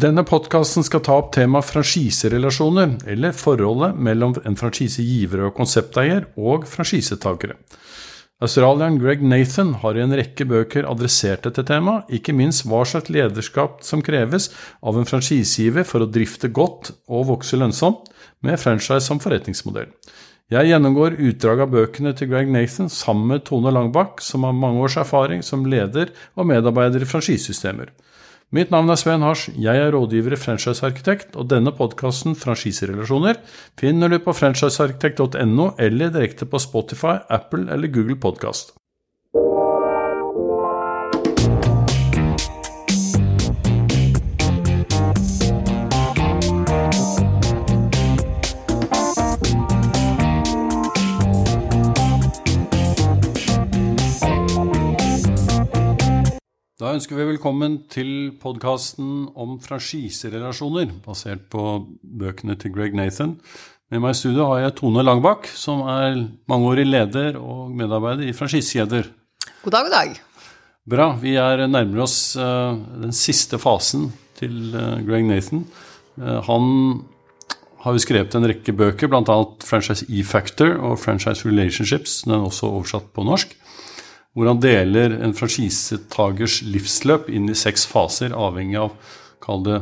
Denne podkasten skal ta opp temaet franchiserelasjoner, eller forholdet mellom en franchisegiver og konsepteier og franchisetakere. Australieren Greg Nathan har i en rekke bøker adressert dette temaet, ikke minst hva slags lederskap som kreves av en franchisegiver for å drifte godt og vokse lønnsomt, med franchise som forretningsmodell. Jeg gjennomgår utdrag av bøkene til Greg Nathan sammen med Tone Langbakk, som har mange års erfaring som leder og medarbeider i franchisesystemer. Mitt navn er Sven Hars, jeg er rådgiver i franchisearkitekt, og denne podkasten, Franchiserelasjoner, finner du på franchisearkitekt.no eller direkte på Spotify, Apple eller Google Podkast. Da ønsker vi velkommen til podkasten om franchiserelasjoner, basert på bøkene til Greg Nathan. Med meg i studio har jeg Tone Langbakk, som er mangeårig leder og medarbeider i franchisekjeder. God dag, god dag. Bra. Vi er nærmere oss uh, den siste fasen til uh, Greg Nathan. Uh, han har jo skrevet en rekke bøker, bl.a. Franchise E-Factor og Franchise Relationships. Den er også oversatt på norsk hvor han deler en franchisetagers livsløp inn i seks faser, avhengig av kall det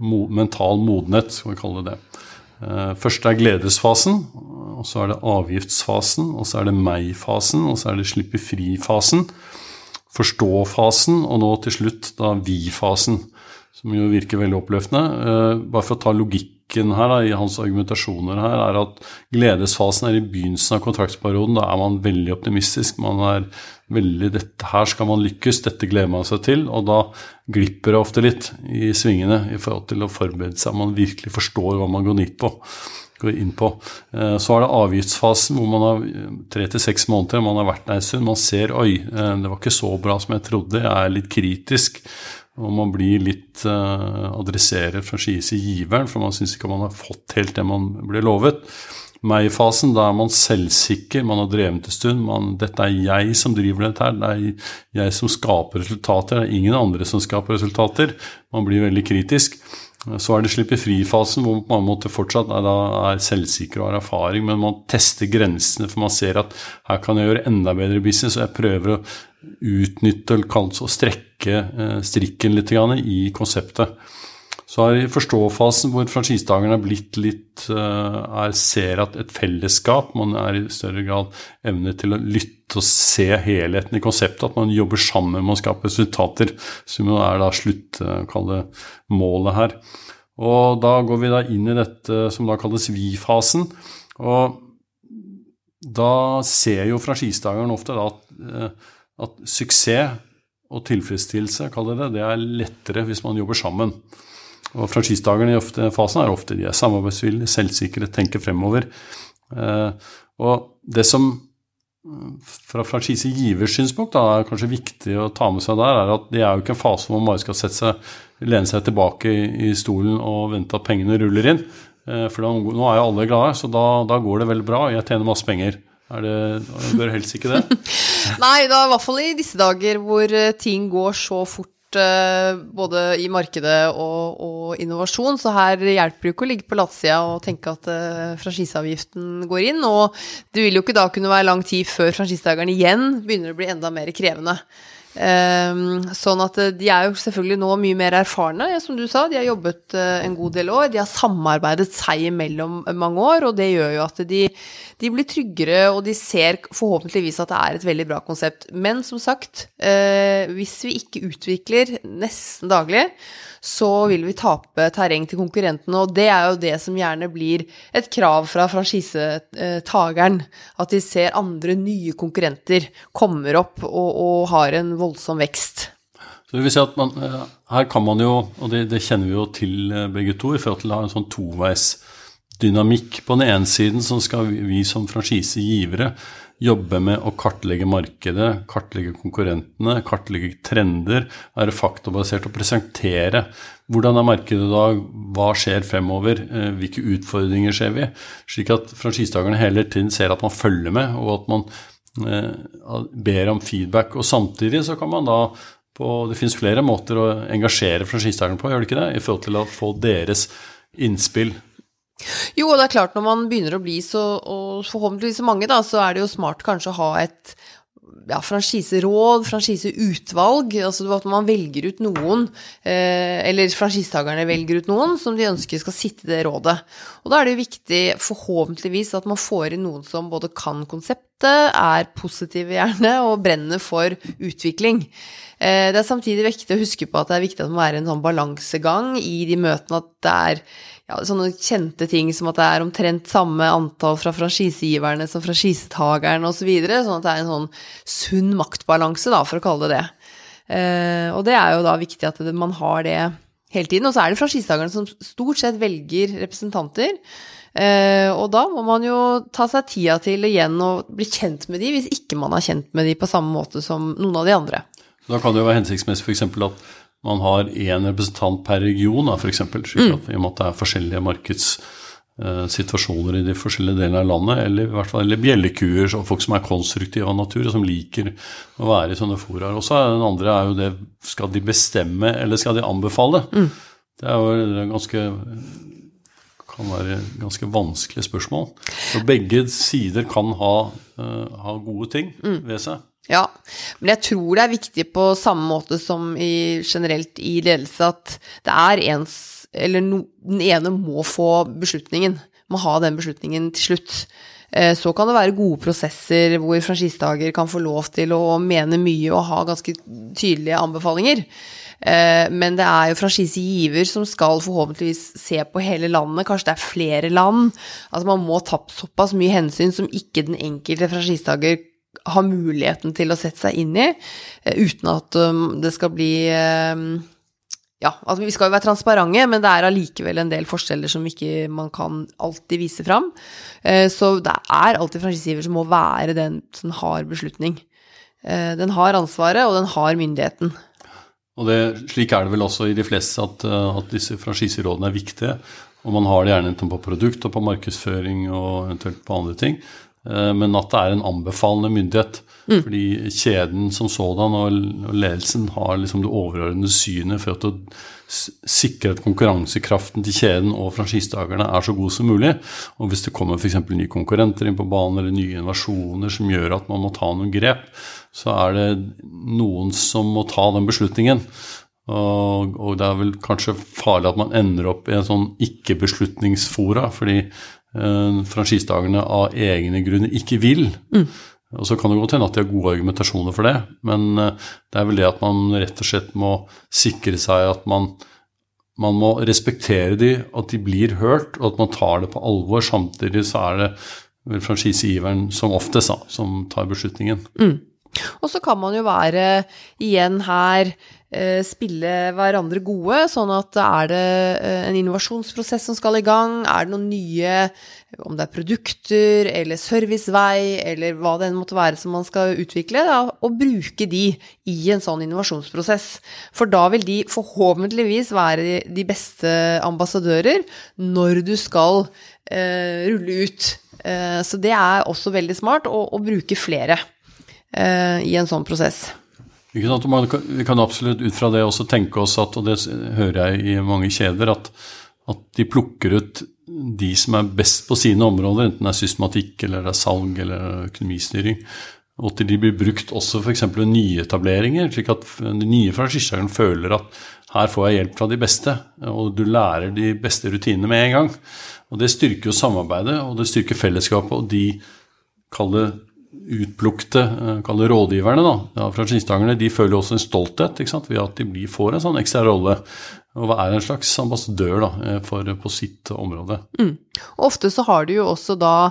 mental modenhet. skal vi kalle det det. Først er gledesfasen, og så er det avgiftsfasen, og så er det meg-fasen, og så er det slippe fri-fasen, forstå-fasen, og nå til slutt da vi-fasen, som jo virker veldig oppløftende. Bare for å ta logikk logikken her, da, i hans argumentasjoner her, er at gledesfasen er i begynnelsen av kontraktsperioden. Da er man veldig optimistisk. Man er veldig Dette her skal man lykkes, dette gleder man seg til. Og da glipper det ofte litt i svingene i forhold til å forberede seg. Man virkelig forstår hva man går, på, går inn på. Eh, så er det avgiftsfasen hvor man har tre til seks måneder, man har vært der en stund. Man ser oi, eh, det var ikke så bra som jeg trodde, jeg er litt kritisk. Og man blir litt uh, adresserer giveren, for man syns ikke man har fått helt det man ble lovet. Meg-fasen, da er man selvsikker, man har drevet en stund. Man, 'Dette er jeg som driver dette her, det er jeg som skaper resultater'. Det er ingen andre som skaper resultater. Man blir veldig kritisk. Så er det slippe fri-fasen, hvor man måtte fortsatt er, er selvsikker og har erfaring, men man tester grensene, for man ser at her kan jeg gjøre enda bedre business, og jeg prøver å utnytte og strekke eh, strikken litt i konseptet. Så er i forståfasen hvor franchisetakerne er blitt litt eh, er, ser at et fellesskap Man er i større grad evne til å lytte og se helheten i konseptet. At man jobber sammen med å skape resultater, som er da sluttmålet her. Og da går vi da inn i dette som da kalles vi-fasen. Og da ser jo franchisetakeren ofte da at eh, at suksess og tilfredsstillelse, kall det det, det er lettere hvis man jobber sammen. Og Franchisetakerne i fasen er ofte de er samarbeidsvillige, selvsikre, tenker fremover. Eh, og det som fra franchisegivers synspunkt da, er kanskje viktig å ta med seg der, er at det er jo ikke en fase hvor man bare skal sette seg, lene seg tilbake i stolen og vente at pengene ruller inn. Eh, for nå er jo alle glade, så da, da går det veldig bra. Jeg tjener masse penger. Er det, bør helst ikke det? Nei, da, i hvert fall i disse dager hvor eh, ting går så fort eh, både i markedet og, og, innovasjon, så her hjelper det ikke å ligge på latsida og tenke at uh, franchiseavgiften går inn. Og det vil jo ikke da kunne være lang tid før franchisetakerne igjen begynner å bli enda mer krevende. Um, sånn at eh, de er jo selvfølgelig nå mye mer erfarne, som du sa. De har jobbet uh, en god del år. De har samarbeidet seg imellom mange år, og det gjør jo at de, de, blir tryggere, og de ser forhåpentligvis at det er et veldig bra konsept. Men som sagt, hvis vi ikke utvikler nesten daglig, så vil vi tape terreng til konkurrentene. Og det er jo det som gjerne blir et krav fra franchisetageren. At de ser andre nye konkurrenter kommer opp og, og har en voldsom vekst. Så det vil si at man, eh, Her kan man jo, og det, det kjenner vi jo til eh, begge to, i forhold til å ha en sånn toveisdynamikk. På den ene siden så skal vi, vi som franchisegivere jobbe med å kartlegge markedet, kartlegge konkurrentene, kartlegge trender, være faktabasert og presentere hvordan er markedet i dag, hva skjer fremover, eh, hvilke utfordringer ser vi, slik at franchisetakerne hele tiden ser at man følger med, og at man ber om feedback. Og samtidig så kan man da på Det finnes flere måter å engasjere franchisetakerne på, gjør det ikke det? I forhold til å få deres innspill. Jo, og det er klart når man begynner å bli så, og forhåpentligvis så mange, da, så er det jo smart kanskje å ha et ja, franchiseråd, franchiseutvalg, altså at man velger ut noen, eh, eller franchisetakerne velger ut noen som de ønsker skal sitte i det rådet. Og da er det jo viktig, forhåpentligvis, at man får inn noen som både kan konseptet, er positive gjerne, og brenner for utvikling. Eh, det er samtidig viktig å huske på at det er viktig at det må være en sånn balansegang i de møtene, at det er ja, sånne kjente ting som at det er omtrent samme antall fra franchisegiverne som franchisetakeren osv., så videre, sånn at det er en sånn sunn maktbalanse, da, for å kalle det det. Eh, og det er jo da viktig at det, man har det hele tiden. Og så er det franchisetakerne som stort sett velger representanter. Eh, og da må man jo ta seg tida til igjen å bli kjent med de, hvis ikke man har kjent med de på samme måte som noen av de andre. Da kan det jo være hensiktsmessig f.eks. at man har én representant per region, f.eks. Slik at, mm. I og med at det er forskjellige markedssituasjoner uh, i de forskjellige delene av landet, eller i hvert fall eller bjellekuer, så folk som er konstruktive av natur, og som liker å være i sånne foraer. Og så den andre er jo det Skal de bestemme, eller skal de anbefale? Mm. Det er jo ganske kan være ganske vanskelige spørsmål. Så begge sider kan ha, uh, ha gode ting mm. ved seg. Ja, men jeg tror det er viktig på samme måte som i, generelt i ledelse at det er ens Eller no, den ene må få beslutningen. Må ha den beslutningen til slutt. Eh, så kan det være gode prosesser hvor franchisetaker kan få lov til å mene mye og ha ganske tydelige anbefalinger. Eh, men det er jo franchisegiver som skal forhåpentligvis se på hele landet. Kanskje det er flere land. Altså man må ta såpass mye hensyn som ikke den enkelte franchisetaker har muligheten til å sette seg inn i, eh, uten at um, det skal bli um, ja, altså vi skal jo være transparente, men det er allikevel en del forskjeller som ikke man kan alltid vise fram. Eh, så det er alltid franchisegiver som må være den som har beslutning. Eh, den har ansvaret, og den har myndigheten. Og det, Slik er det vel også i de fleste at, at disse franchiserådene er viktige. Og man har det gjerne enten på produkt og på markedsføring og eventuelt på andre ting. Eh, men at det er en anbefalende myndighet. Mm. Fordi kjeden som sådan og ledelsen har liksom det overordnede synet for å sikre at konkurransekraften til kjeden og franchisetakerne er så god som mulig. Og hvis det kommer f.eks. nye konkurrenter inn på banen eller nye innovasjoner som gjør at man må ta noen grep, så er det noen som må ta den beslutningen. Og, og det er vel kanskje farlig at man ender opp i en sånn ikke-beslutningsfora, fordi eh, av egne grunner ikke vil. Mm. Og så kan det godt hende at de har gode argumentasjoner for det, men eh, det er vel det at man rett og slett må sikre seg at man, man må respektere de, at de blir hørt, og at man tar det på alvor. Samtidig så er det vel franchisegiveren som oftest da, som tar beslutningen. Mm. Og så kan man jo være igjen her Eh, spille hverandre gode, sånn at er det eh, en innovasjonsprosess som skal i gang, er det noen nye, om det er produkter eller servicevei eller hva det enn måtte være som man skal utvikle, da, og bruke de i en sånn innovasjonsprosess. For da vil de forhåpentligvis være de beste ambassadører når du skal eh, rulle ut. Eh, så det er også veldig smart å, å bruke flere i en sånn prosess. Man, kan absolutt ut fra det også tenke oss at, og det hører jeg i mange kjeder, at, at, de plukker ut de som er best på sine områder, enten det er systematikk eller det er salg eller økonomistyring. Og at de blir brukt også f.eks. ved nyetableringer, slik at de nye franchiserne føler at her får jeg hjelp fra de beste, og du lærer de beste rutinene med en gang. Og Det styrker jo samarbeidet, og det styrker fellesskapet, og de kaller utplukte eh, rådgiverne da, ja, fra skinnstangerne, de føler også en stolthet sant, ved at de får en sånn ekstra rolle. Og er en slags ambassadør da, eh, for, på sitt område. Mm. Ofte så har du jo også da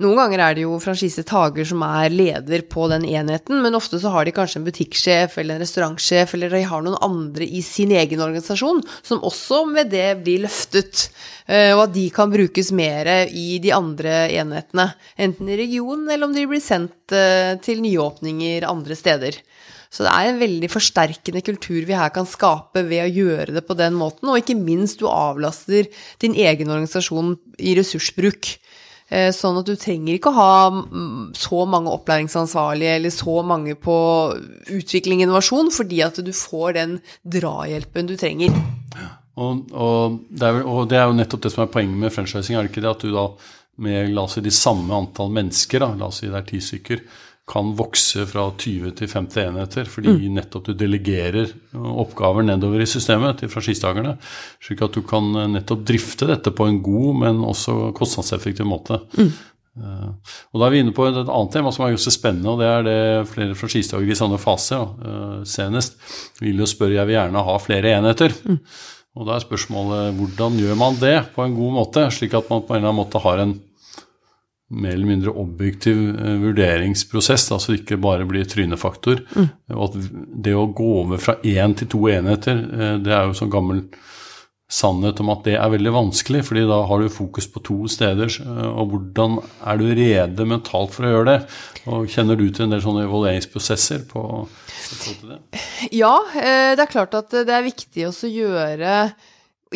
noen ganger er det jo franchisetaker som er leder på den enheten, men ofte så har de kanskje en butikksjef eller en restaurantsjef, eller de har noen andre i sin egen organisasjon som også med det blir løftet, eh, og at de kan brukes mer i de andre enhetene. Enten i regionen, eller om de blir sendt eh, til nyåpninger andre steder. Så det er en veldig forsterkende kultur vi her kan skape ved å gjøre det på den måten, og ikke minst du avlaster din egen organisasjon i ressursbruk. Eh, sånn at du trenger ikke å ha mm, så mange opplæringsansvarlige eller så mange på utvikling og innovasjon, fordi at du får den drahjelpen du trenger. Og, og, det er, og, det er, jo nettopp det som er poenget med franchising. Er det ikke det at du da med la oss si, de samme antall mennesker, da, la oss si det er ti stykker, kan vokse fra 20 til 50 enheter, fordi mm. nettopp du delegerer oppgaver nedover i systemet til franchisetakerne, slik at du kan eh, nettopp drifte dette på en god, men også kostnadseffektiv måte. Mm. Uh, og Da er vi inne på et annet tema som er ganske spennende, og det er det flere franchisetakere i sånne faser. Uh, senest vil jo spørre jeg vil gjerne ha flere enheter. Mm. Og da er spørsmålet hvordan gjør man det på en god måte, slik at man på en eller annen måte har en mer eller mindre objektiv eh, vurderingsprosess, altså ikke bare blir trynefaktor. Mm. Og at det å gå over fra én til to enheter, eh, det er jo sånn gammel sannhet om at det er veldig vanskelig, fordi da har du fokus på to steder. Eh, og hvordan er du rede mentalt for å gjøre det? Og kjenner du til en del sånne evalueringsprosesser på, på det? Ja, det er klart at det er viktig å gjøre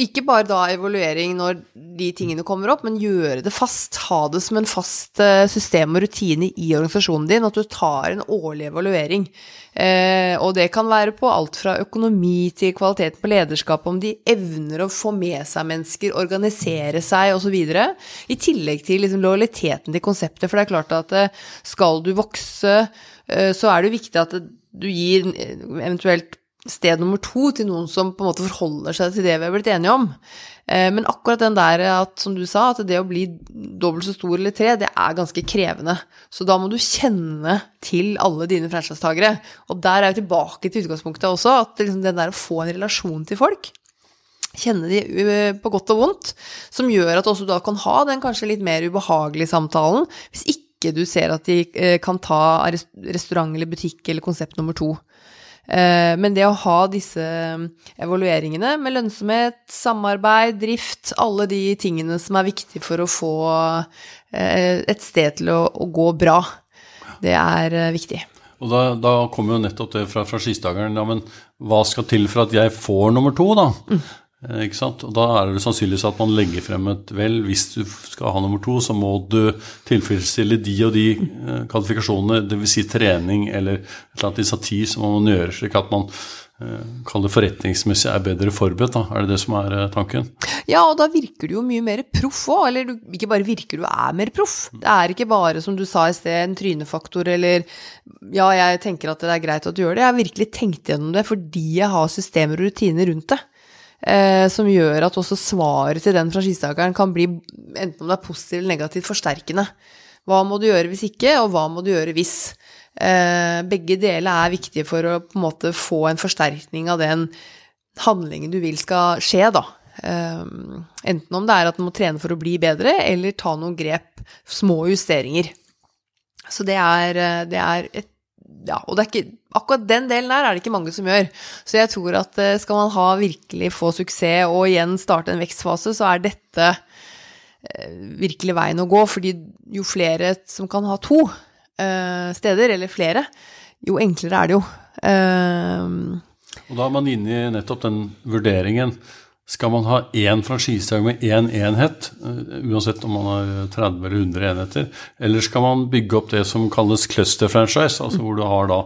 ikke bare da evaluering når de tingene kommer opp, men gjøre det fast. Ha det som en fast eh, system og rutine i organisasjonen din, at du tar en årlig evaluering. Eh, og det kan være på alt fra økonomi til kvaliteten på lederskap, om de evner å få med seg mennesker, organisere seg osv. I tillegg til liksom, lojaliteten til konseptet. For det er klart at eh, skal du vokse, så er det viktig at du gir eventuelt sted nummer to til noen som på en måte forholder seg til det vi har blitt enige om. Eh, men akkurat den der at, som du sa, at det å bli dobbelt så stor eller tre, det er ganske krevende. Så da må du kjenne til alle dine franchisetagere. Og der er vi tilbake til utgangspunktet også, at liksom den der å få en relasjon til folk Kjenne de eh, på godt og vondt, som gjør at også du da kan ha den kanskje litt mer ubehagelige samtalen, hvis ikke du ser at de eh, kan ta restaurant eller butikk eller konsept nummer to. Eh, men det å ha disse um, evalueringene med lønnsomhet, samarbeid, drift, alle de tingene som er viktige for å få eh, et sted til å, gå bra, det er eh, viktig. Og da, da kommer jo nettopp det fra franchisetakeren. Ja, men hva skal til for at jeg får nummer to, da? Mm. Eh, ikke sant? Og Da er det sannsynligvis at man legger frem et vel, hvis du skal ha nummer to, så må du tilfredsstille de og de eh, kvalifikasjonene, dvs. Si trening eller et eller annet initiativ som man må gjøre, slik at man kaller kall det forretningsmessig er bedre forberedt. Da. Er det det som er tanken? Ja, og da virker du jo mye mer proff òg. Eller du, ikke bare virker, du er mer proff. Det er ikke bare, som du sa i sted, en trynefaktor eller ja, jeg tenker at det er greit at du gjør det. Jeg har virkelig tenkt gjennom det fordi jeg har systemer og rutiner rundt det eh, som gjør at også svaret til den franchisetakeren kan bli, enten om det er positivt eller negativt, forsterkende. Hva må du gjøre hvis ikke, og hva må du gjøre hvis? Eh, begge deler er viktige for å på en måte få en forsterkning av den handlingen du vil skal skje, da. Uh, enten om det er at man må trene for å bli bedre, eller ta noen grep, små justeringer. Så det er, eh, det er et ja, og det er ikke, akkurat den delen der er det ikke mange som gjør. Så jeg tror at eh, skal man ha virkelig få suksess og igjen starte en vekstfase, så er dette eh, virkelig veien å gå. Fordi jo flere som kan ha to uh, steder, eller flere, jo enklere er det jo. Og da er man inne i nettopp den vurderingen skal man ha én franchisedag med én enhet, eh, uansett om man har 30 eller 100 enheter, eller skal man bygge opp det som kalles cluster franchise, altså hvor du har da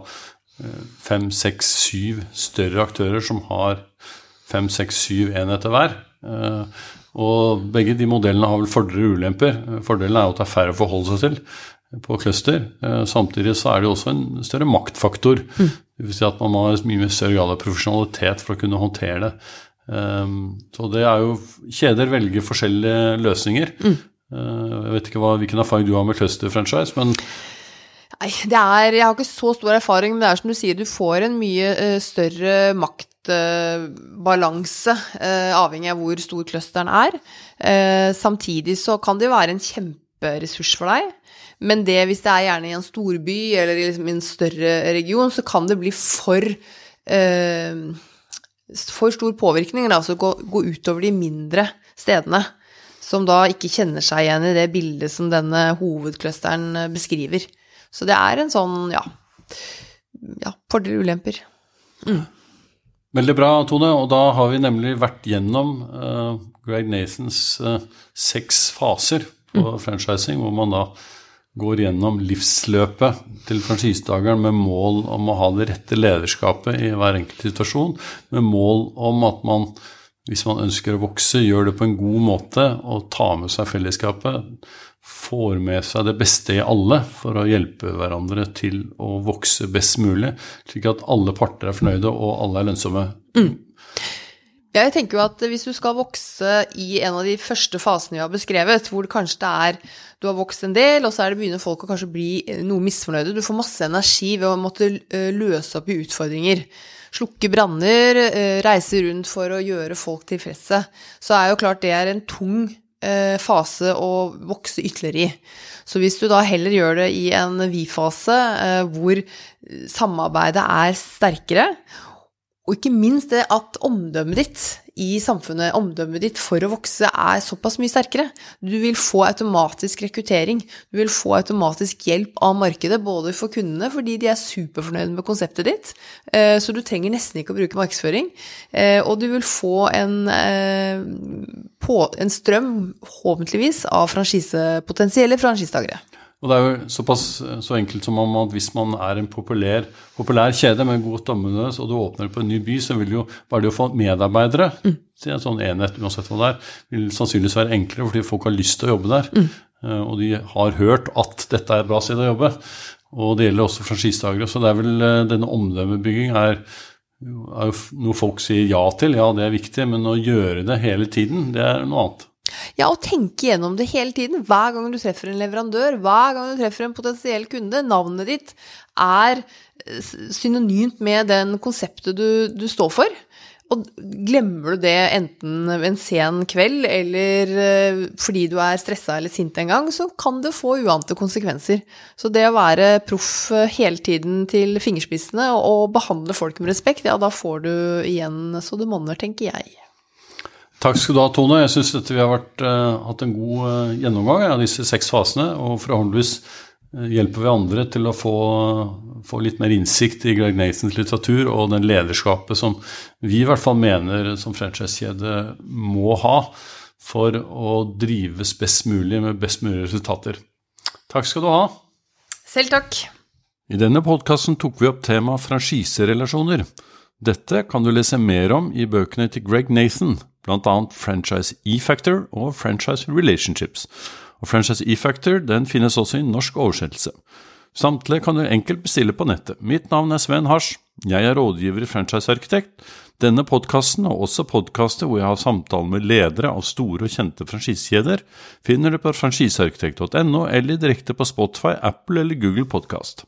eh, fem, seks, syv større aktører som har fem, seks, syv enheter hver. Eh, og begge de modellene har vel fordeler og ulemper. Fordelen er jo at det er færre å forholde seg til på cluster. Samtidig så er det jo også en større maktfaktor. Mm. Det vil si at man har mye større grad av profesjonalitet for å kunne håndtere det. Um, så det er jo Kjeder velger forskjellige løsninger. Mm. Uh, jeg vet ikke hva, hvilken erfaring du har med cluster franchise, men Nei, det er Jeg har ikke så stor erfaring, men det er som du sier, du får en mye uh, større maktbalanse, uh, avhengig av hvor stor clusteren er. samtidig så kan det jo være en kjemperessurs for deg. Men det, hvis det er gjerne i en storby eller i liksom en større region, så kan det bli for uh, for stor påvirkning, altså gå, gå utover de mindre stedene, som da ikke kjenner seg igjen i det bildet som denne hovedclusteren eh, beskriver. Så det er en sånn, ja, ja fordeler og ulemper. Mm. Veldig bra, Tone. Og da har vi nemlig vært gjennom uh, Greg Nathans uh, seks faser på franchising, hvor man da går gjennom livsløpet til franchisetakeren med mål om å ha det rette lederskapet i hver enkelt situasjon, med mål om at man, hvis man ønsker å vokse, gjør det på en god måte og tar med seg fellesskapet. Får med seg det beste i alle for å hjelpe hverandre til å vokse best mulig, slik at alle parter er fornøyde og alle er lønnsomme. Mm. Jeg tenker jo at hvis du skal vokse i en av de første fasene vi har beskrevet, hvor kanskje det er du har vokst en del, og så er det begynner folk å kanskje bli noe misfornøyde. Du får masse energi ved å måtte eh, løse opp i utfordringer. Slukke branner, eh, reise rundt for å gjøre folk tilfredse. Så er jo klart det er en tung eh, fase å vokse ytterligere i. Så hvis du da heller gjør det i en vi-fase hvor samarbeidet er sterkere, og ikke minst det at omdømmet ditt i samfunnet, omdømmet ditt for å vokse, er såpass mye sterkere. Du vil få automatisk rekruttering. Du vil få automatisk hjelp av markedet, både for kundene, fordi de er superfornøyde med konseptet ditt, eh, så du trenger nesten ikke å bruke markedsføring. Eh, og du vil få en, eh, en strøm, håpentligvis, av potensielle franchisetakere. Og det er jo såpass så enkelt som om at hvis man er en populær, populær kjede med godt omdømme, og du åpner på en ny by, så vil jo bare det å få medarbeidere mm. til en sånn enhet, uansett hva det er, vil sannsynligvis være enklere fordi folk har lyst til å jobbe der. Mm. Eh, og de har hørt at dette er et bra sted å jobbe. Og det gjelder også franchisetakere. Så det er vel eh, denne omdømmebygging er, er jo noe folk sier ja til. Ja, det er viktig, men å gjøre det hele tiden, det er noe annet. Ja, og tenke gjennom det hele tiden. Hver gang du treffer en leverandør, hver gang du treffer en potensiell kunde. Navnet ditt er eh, synonymt med den konseptet du, du står for. Og glemmer du det enten en sen kveld eller eh, fordi du er stressa eller sint en gang, så kan det få uante konsekvenser. Så det å være proff eh, hele tiden til fingerspissene og behandle folk med respekt, ja, da får du igjen så det monner, tenker jeg. Takk skal du ha, Tone. Jeg syns vi har vært, uh, hatt en god uh, gjennomgang av disse seks fasene. Og forhåpentligvis uh, hjelper vi andre til å få, få, litt mer innsikt i Greg Nathans litteratur og den lederskapet som vi i hvert fall mener som franchisekjede må ha for å drives best mulig med best mulig resultater. Takk skal du ha. Selv takk. I denne podkasten tok vi opp temaet franchiserelasjoner. Dette kan du lese mer om i bøkene til Greg Nathan bl.a. Franchise E-Factor og Franchise Relationships. Og Franchise E-Factor den finnes også i norsk oversettelse. Samtlige kan du enkelt bestille på nettet. Mitt navn er Sven Hasj. Jeg er rådgiver i Franchisearkitekt. Denne podkasten, og også podkaster hvor jeg har samtaler med ledere av store og kjente franchisekjeder, finner du på franchisearkitekt.no eller direkte på Spotify, Apple eller Google Podkast.